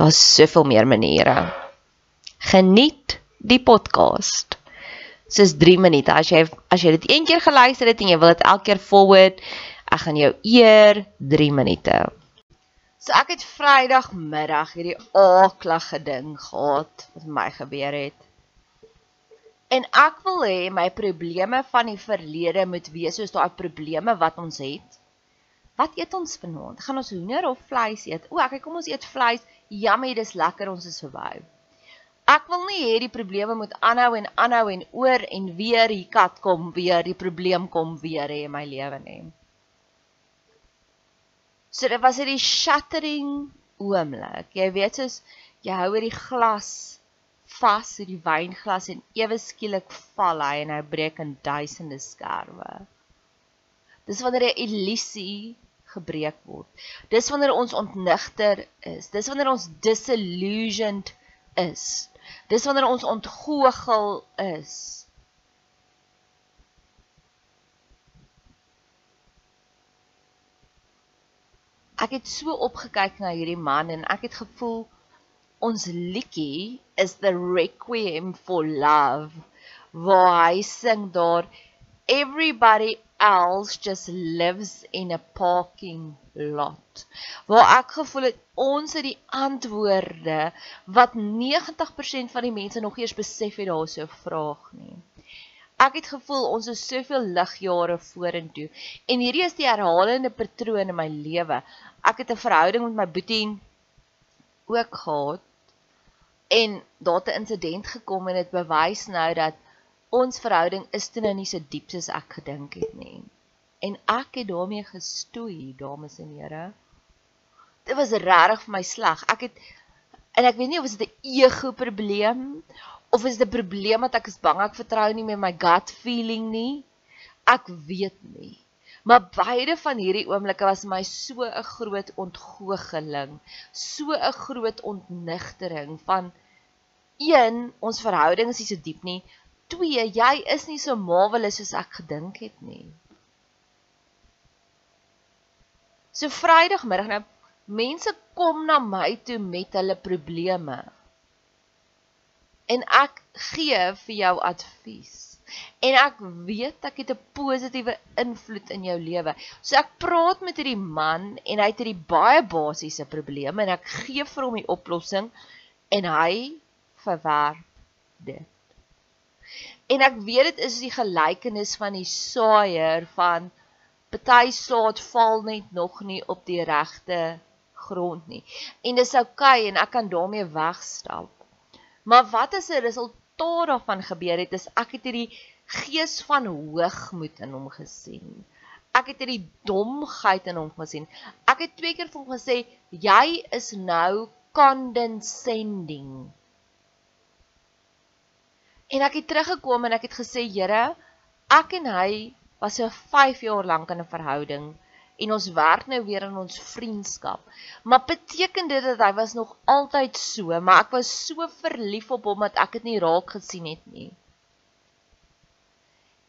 Daar's soveel meer maniere. Geniet die podcast. Dis 3 minute. As jy as jy dit een keer geluister het en jy wil dit elke keer forward, ek gaan jou eer 3 minute. So ek het Vrydagmiddag hierdie aaklige ding gehad wat my gebeur het. En ek wil hê my probleme van die verlede moet wees soos daai probleme wat ons het. Wat eet ons vanaand? Gaan ons hoender of vleis eet? O, ek kom ons eet vleis. Jammie, dis lekker, ons is verby. Ek wil nie hê die probleme moet aanhou en aanhou en oor en weer die kat kom weer, die probleem kom weer hê in my lewe nie. So dit was hierdie shattering oomblik. Jy weet soos jy hou hierdie glas vas, hierdie wynglas en ewe skielik val hy en hy breek in duisende skerwe. Dis wanneer 'n illusie gebreek word. Dis wanneer ons ontnigter is. Dis wanneer ons disillusioned is. Dis wanneer ons ontgoochel is. Ek het so opgekyk na hierdie man en ek het gevoel ons liedjie is the requiem for love waar hy sing daar everybody else just lives in a parking lot. Waar ek gevoel het ons het die antwoorde wat 90% van die mense nog eers besef het daar so vraag nie. Ek het gevoel ons is soveel ligjare vorentoe en hierdie is die herhalende patroon in my lewe. Ek het 'n verhouding met my boetie ook gehad en daar 'n insident gekom en dit bewys nou dat ons verhouding is toe nou nie so diep soos ek gedink het nie. En ek het daarmee gestoei, dames en here. Dit was regtig vir my sleg. Ek het en ek weet nie of dit 'n ego probleem of is dit 'n probleem dat ek is bang ek vertrou nie meer my gut feeling nie. Ek weet nie. Maar beide van hierdie oomblikke was my so 'n groot ontgoocheling, so 'n groot ontnigtering van een ons verhouding is nie so diep nie. Twee, jy is nie so marvelous soos ek gedink het nie. So Vrydagmiddag nou mense kom na my toe met hulle probleme. En ek gee vir jou advies. En ek weet ek het 'n positiewe invloed in jou lewe. So ek praat met hierdie man en hy het hierdie baie basiese probleme en ek gee vir hom die oplossing en hy verwerp dit. En ek weet dit is die gelykenis van die saaier van party saad val net nog nie op die regte grond nie. En dis oukei okay, en ek kan daarmee wegstap. Maar wat as 'n resultaat daarvan gebeur het is ek het hierdie gees van hoogmoed in hom gesien. Ek het hierdie domheid in hom gesien. Ek het twee keer vir hom gesê jy is nou condescending. En ek het teruggekom en ek het gesê, Here, ek en hy was so 5 jaar lank in 'n verhouding en ons werk nou weer in ons vriendskap. Maar beteken dit dat hy was nog altyd so, maar ek was so verlief op hom dat ek dit nie raak gesien het nie.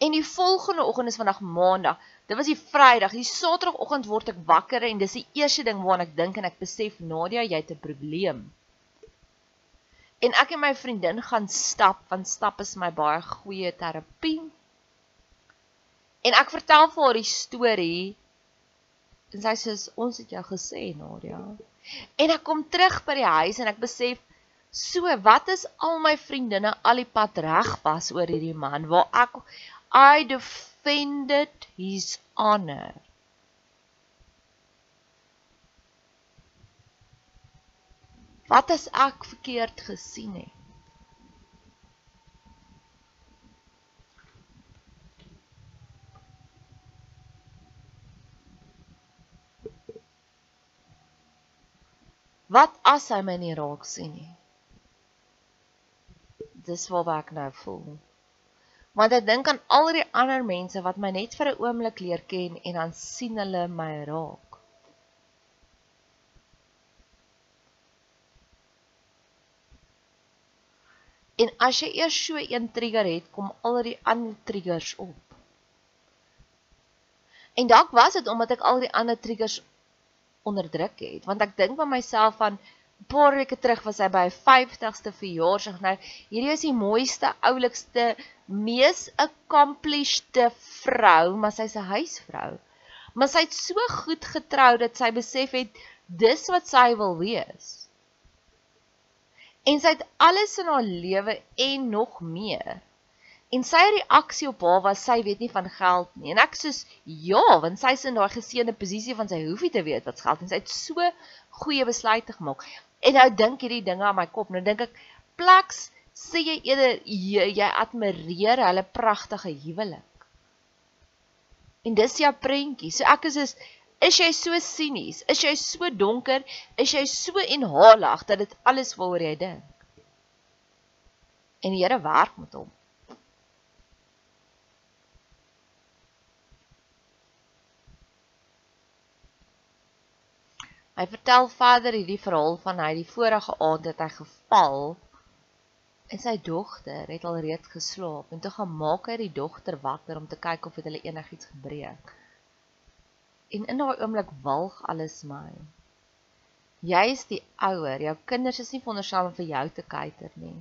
En die volgende oggend is vandag Maandag. Dit was die Vrydag. Die Saterdagoggend word ek wakker en dis die eerste ding waaraan ek dink en ek besef Nadia, jy het 'n probleem. En ek en my vriendin gaan stap want stap is my baie goeie terapie. En ek vertel vir haar die storie. En sy sê ons het jou gesê Nadia. En ek kom terug by die huis en ek besef so wat is al my vriendinne al die pad reg was oor hierdie man waar ek I defended his honor. Wat as ek verkeerd gesien het? Wat as hy my nie raak sien nie? Dis waar ek nou voel. Want ek dink aan al die ander mense wat my net vir 'n oomblik leer ken en dan sien hulle my raak. En as jy eers so een trigger het, kom al die ander triggers op. En dalk was dit omdat ek al die ander triggers onderdruk het, want ek dink by myself van paar weke terug was hy by 50ste verjaarsdag. Nou, hierdie is die mooiste, oulikste, mees accomplished vrou, maar sy's 'n huisvrou. Maar sy het so goed getrou dat sy besef het dis wat sy wil wees. En sy het alles in haar lewe en nog meer. En sy reaksie op haar was sy weet nie van geld nie. En ek sê ja, want sy is in daai geseënde posisie van sy hoef nie te weet wat geld nie. Sy het so goeie besluite gemaak. En nou dink hierdie dinge aan my kop. Nou dink ek plaks sê jy eerder jy, jy admireer hulle pragtige huwelik. En dis jou prentjie. So ek is is Is jy so sinies? Is jy so donker? Is jy so inhalig dat dit alles waaroor jy dink? En die Here werk met hom. Hy vertel verder hierdie verhaal van hy die vorige aand het hy geval en sy dogter het al reeds geslaap en toe gaan maak hy die dogter wakker om te kyk of dit hulle enigiets gebreek en in daai oomblik walg alles my. Jy is die ouer, jou kinders is nie veronderstel om vir jou te kuiter nie.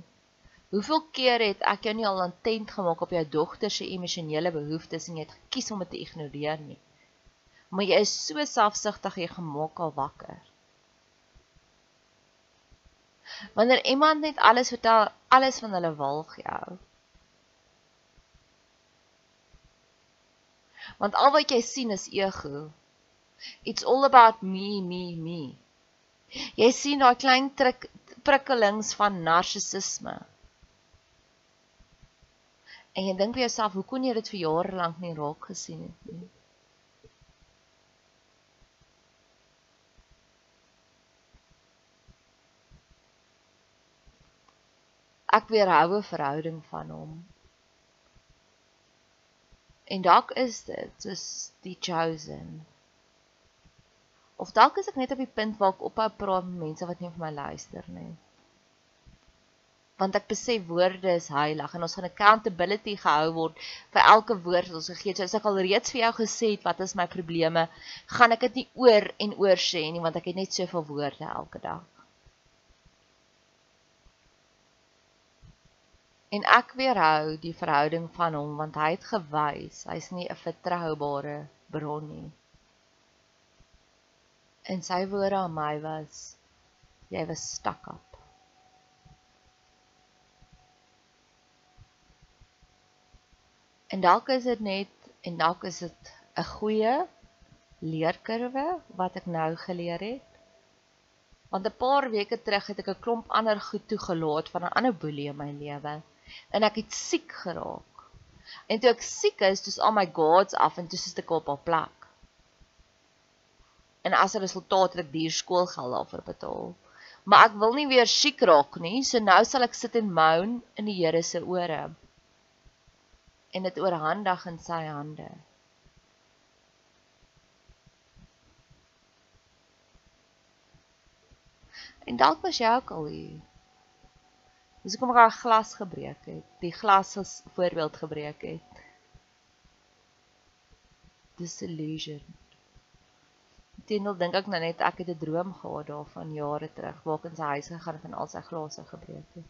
Hoeveel keer het ek jou nie al intent gemaak op jou dogter se emosionele behoeftes en jy het gekies om dit te ignoreer nie. Maar jy is so selfsugtig jy gemaak al wakker. Wanneer iemand net alles vertel, alles van hulle walg jou. Want al wat jy sien is ego. It's all about me, me, me. Jy sien daai klein trik, prikkelings van narcissisme. En jy dink vir jouself, hoe kon jy dit vir jare lank nie raak gesien het nie? Ek weerhou 'n verhouding van hom. En dalk is dit soos die chosen. Of dalk is ek net op die punt waar ek ophou praat met mense wat nie vir my luister nie want ek besef woorde is heilig en ons gaan accountability gehou word vir elke woord wat ons gegee het. So as ek al reeds vir jou gesê het wat is my probleme, gaan ek dit nie oor en oor sê nie want ek het net soveel woorde elke dag. En ek weerhou die verhouding van hom want hy het gewys hy's nie 'n vertroubare bron nie. En sy woorde aan my was jy was stak op. En dalk is dit net en dalk is dit 'n goeie leerkurwe wat ek nou geleer het. Want 'n paar weke terug het ek 'n klomp ander goed toegelaat van 'n ander boelie in my lewe en ek het siek geraak. En toe ek siek is, dis al my gods af en toe sit ek op 'n plek. En as 'n resultaat het ek duur skoolgeld daarvoor betaal. Maar ek wil nie weer siek raak nie, so nou sal ek sit en moan in die Here se ore en dit oorhandig in sy hande. En dalk was jy ook al hier. Dis kom ek 'n glas gebreek het. Die glas as voorbeeld gebreek het. Disillusion. Teenoor dink ek nou net ek het 'n droom gehad daarvan jare terug waar ek in sy huis gegaan het en al sy glase gebreek het.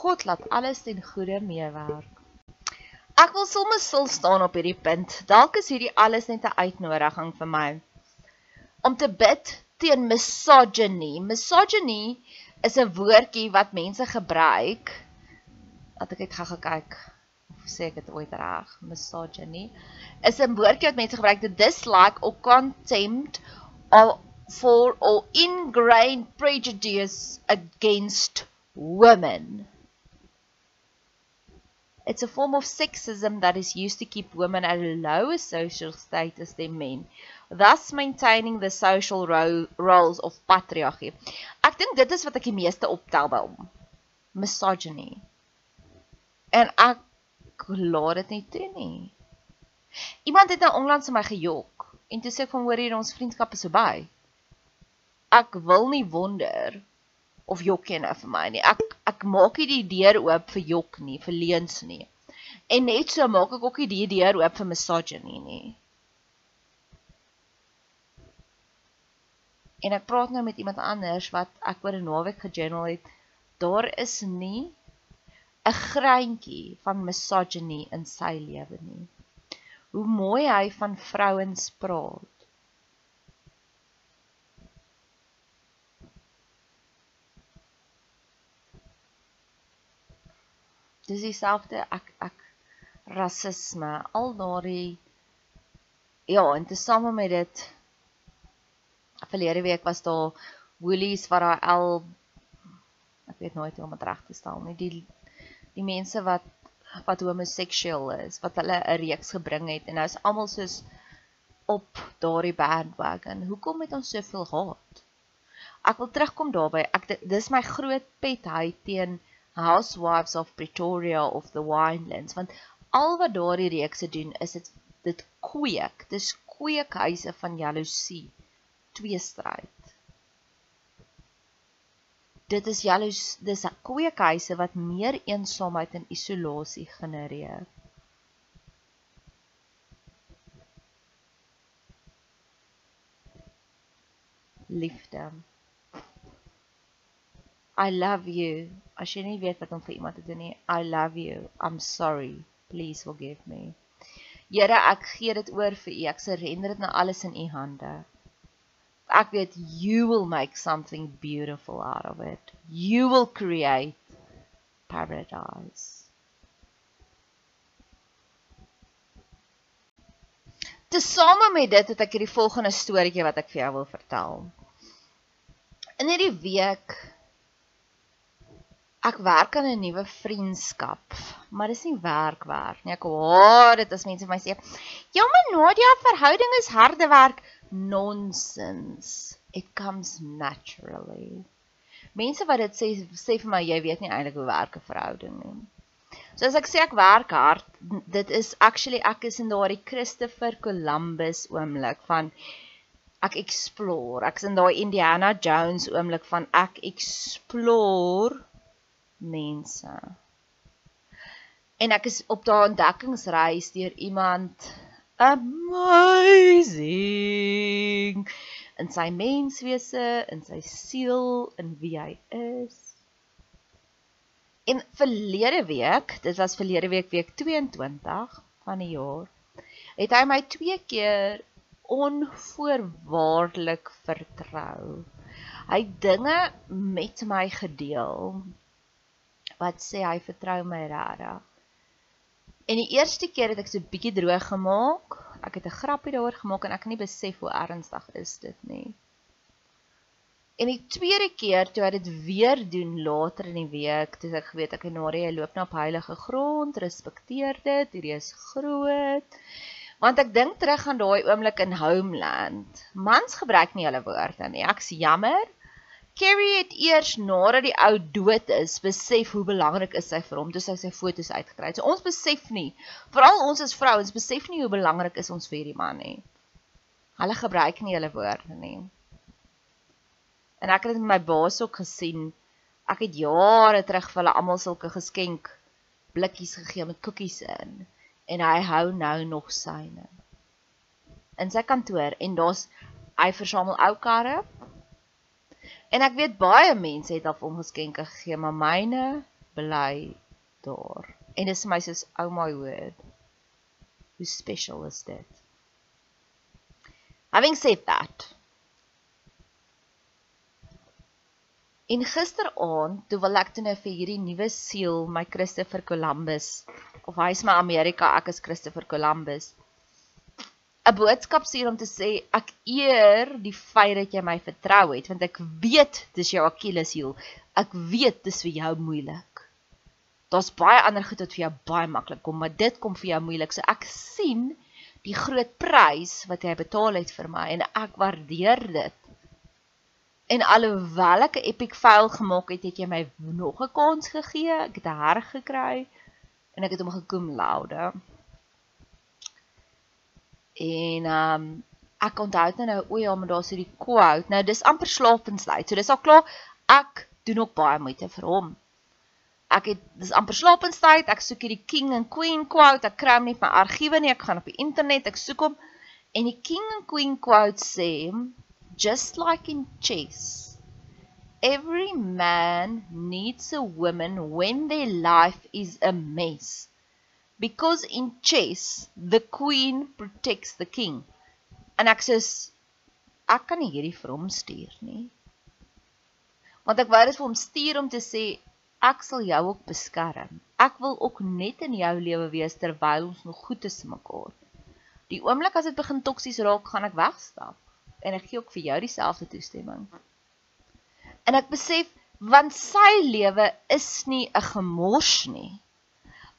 God laat alles ten goeie meewerk. Ek wil sommer stil staan op hierdie punt. Dalk is hierdie alles net 'n uitnodiging vir my om te bid teen misogyny. Misogyny is 'n woordjie wat mense gebruik. Laat ek net gou kyk of sê ek dit ooit reg. Misogyny is 'n woordjie wat mense gebruik to dislike or contempt or for or ingrained prejudice against women. It's a form of sexism that is used to keep women at a lower social status than men, thus maintaining the social ro roles of patriarchy. Ek dink dit is wat ek die meeste optel by hom. Misogyny. En ek laat dit nie toe nie. Iemand het nou onlangs my gejok en toe sê ek van hoor hier ons vriendskap is verby. Ek wil nie wonder of jok jy nou vir my nie. Ek ek maak nie die deur oop vir jok nie, vir leuns nie. En net so maak ek ook nie die deur oop vir misogyny nie. En ek praat nou met iemand anders wat ek oor 'n naweek gejournal het. Daar is nie 'n greintjie van misogyny in sy lewe nie. Hoe mooi hy van vrouens praat. dis dieselfde ek ek rasisme al daardie ja en tesame met dit verlede week was daar woolies wat daar al ek weet nooit hoe om dit reg te stel nie die die mense wat wat homoseksueel is wat hulle 'n reeks gebring het en nou is almal soos op daardie bandwagon. Hoekom het ons soveel haat ek wil terugkom daarby. Ek dis my groot pet hy teen Housewives of Pretoria of the Winelands want al wat daardie reekse doen is dit dit kweek. Dis kweekhuise van jaloesie tweestryd dit is jaloes dis kweekhuise wat meer eensaamheid en isolasie genereer liefde I love you. As jy nie weet wat om vir iemand te doen nie, I love you. I'm sorry. Please forgive me. Here, ek gee dit oor vir U. Ek surrender dit nou alles in U hande. Ek weet you will make something beautiful out of it. You will create paradise. Tesame met dit het ek hierdie volgende storieetjie wat ek vir jou wil vertel. In hierdie week ek werk aan 'n nuwe vriendskap, maar dis nie werkwerk nie. Ek hoor dit as mense my sê, "Ja, maar Nadia, verhouding is harde werk." Nonsens. It comes naturally. Mense wat dit sê sê vir my jy weet nie eintlik hoe werk 'n verhouding nie. So as ek sê ek werk hard, dit is actually ek is in daardie Christopher Columbus oomblik van ek explore. Ek's in daai Indiana Jones oomblik van ek explore mense. En ek is op daai ontdekkingsreis deur iemand amazing in sy menswese, in sy siel, in wie hy is. En verlede week, dit was verlede week week 22 van die jaar, het hy my twee keer onvoorwaardelik vertrou. Hy dinge met my gedeel wat sê hy vertrou my regtig. En die eerste keer het ek so bietjie droog gemaak. Ek het 'n grappie daaroor gemaak en ek kan nie besef hoe ernstig is dit nie. En die tweede keer toe hy dit weer doen later in die week, toe ek geweet ek en Nari hy loop na op heilige grond, respekteer dit, hierdie is groot. Want ek dink terug aan daai oomblik in Homeland. Mans gebruik nie hulle woorde nie. Ek's jammer. Carrie het eers nadat die ou dood is, besef hoe belangrik is sy vir hom, toe sy sy foto's uitgekry het. So ons besef nie, veral ons as vrouens besef nie hoe belangrik is ons vir hierdie man nie. Hulle gebruik nie hulle woorde nie. En ek het dit met my baas ook gesien. Ek het jare terug vir hulle almal sulke geskenk blikkies gegee met koekies in en hy hou nou nog syne. In sy kantoor en daar's hy versamel ou karre En ek weet baie mense het af hom geskenke gegee, maar myne bly daar. En dis my soos oh my word. Hoe special is dit? Having said that. In gisteraand, toe wil ek toe nou vir hierdie nuwe siel, my Christopher Columbus, of hy is my Amerika, ek is Christopher Columbus. 'n boodskap stuur om te sê ek eer die feit dat jy my vertrou het want ek weet dis jou Achilleshiel. Ek weet dis vir jou moeilik. Daar's baie ander goed wat vir jou baie maklik kom, maar dit kom vir jou moeilik. So ek sien die groot prys wat jy betaal het vir my en ek waardeer dit. En alhoewel ek 'n epic fail gemaak het, het jy my nog 'n kans gegee. Ek het 'n herg gekry en ek het hom gekom loude. En um, ek onthou dit nou o ja, maar daar's hierdie quote. Nou dis amper slaapenslyd. So dis al klaar ek doen ook baie moeite vir hom. Ek het dis amper slaapenstyd. Ek soek hierdie king and queen quote. Ek kry hom nie op my argiewe nie. Ek gaan op die internet, ek soek hom en die king and queen quote sê just like in chess every man needs a woman when their life is a mess because in chess the queen protects the king. En ek sê ek kan nie hierdie vir hom stuur nie. Want ek wou dit vir hom stuur om te sê ek sal jou ook beskerm. Ek wil ook net in jou lewe wees terwyl ons nog goed is mekaar. Die oomblik as dit begin toksies raak, gaan ek wegstap en ek gee ook vir jou dieselfde toestemming. En ek besef want sy lewe is nie 'n gemors nie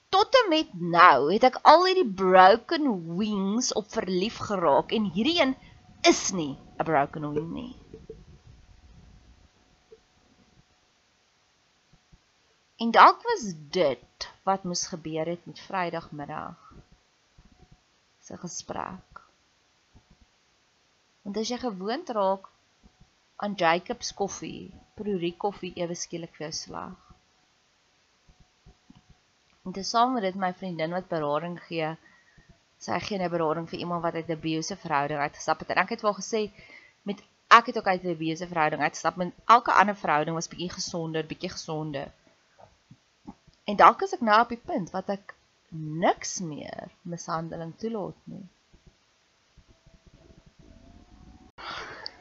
tot en met nou het ek al hierdie broken wings op verlief geraak en hierdie een is nie 'n broken wing nie. En dalk was dit wat moes gebeur het met Vrydagmiddag se gesprek. Want as jy gewoond raak aan Jacobs koffie, proe die koffie ewe skielik vir jou sleg. En te saam met dit my vriendin wat berading gee, sy gee 'n berading vir iemand wat uit 'n abusive verhouding uitgestap het. En ek het wel gesê met ek het ook uit 'n abusive verhouding uitgestap. Met elke ander verhouding was bietjie gesonder, bietjie gesonder. En dalk is ek nou op die punt wat ek niks meer mishandeling toelaat nie.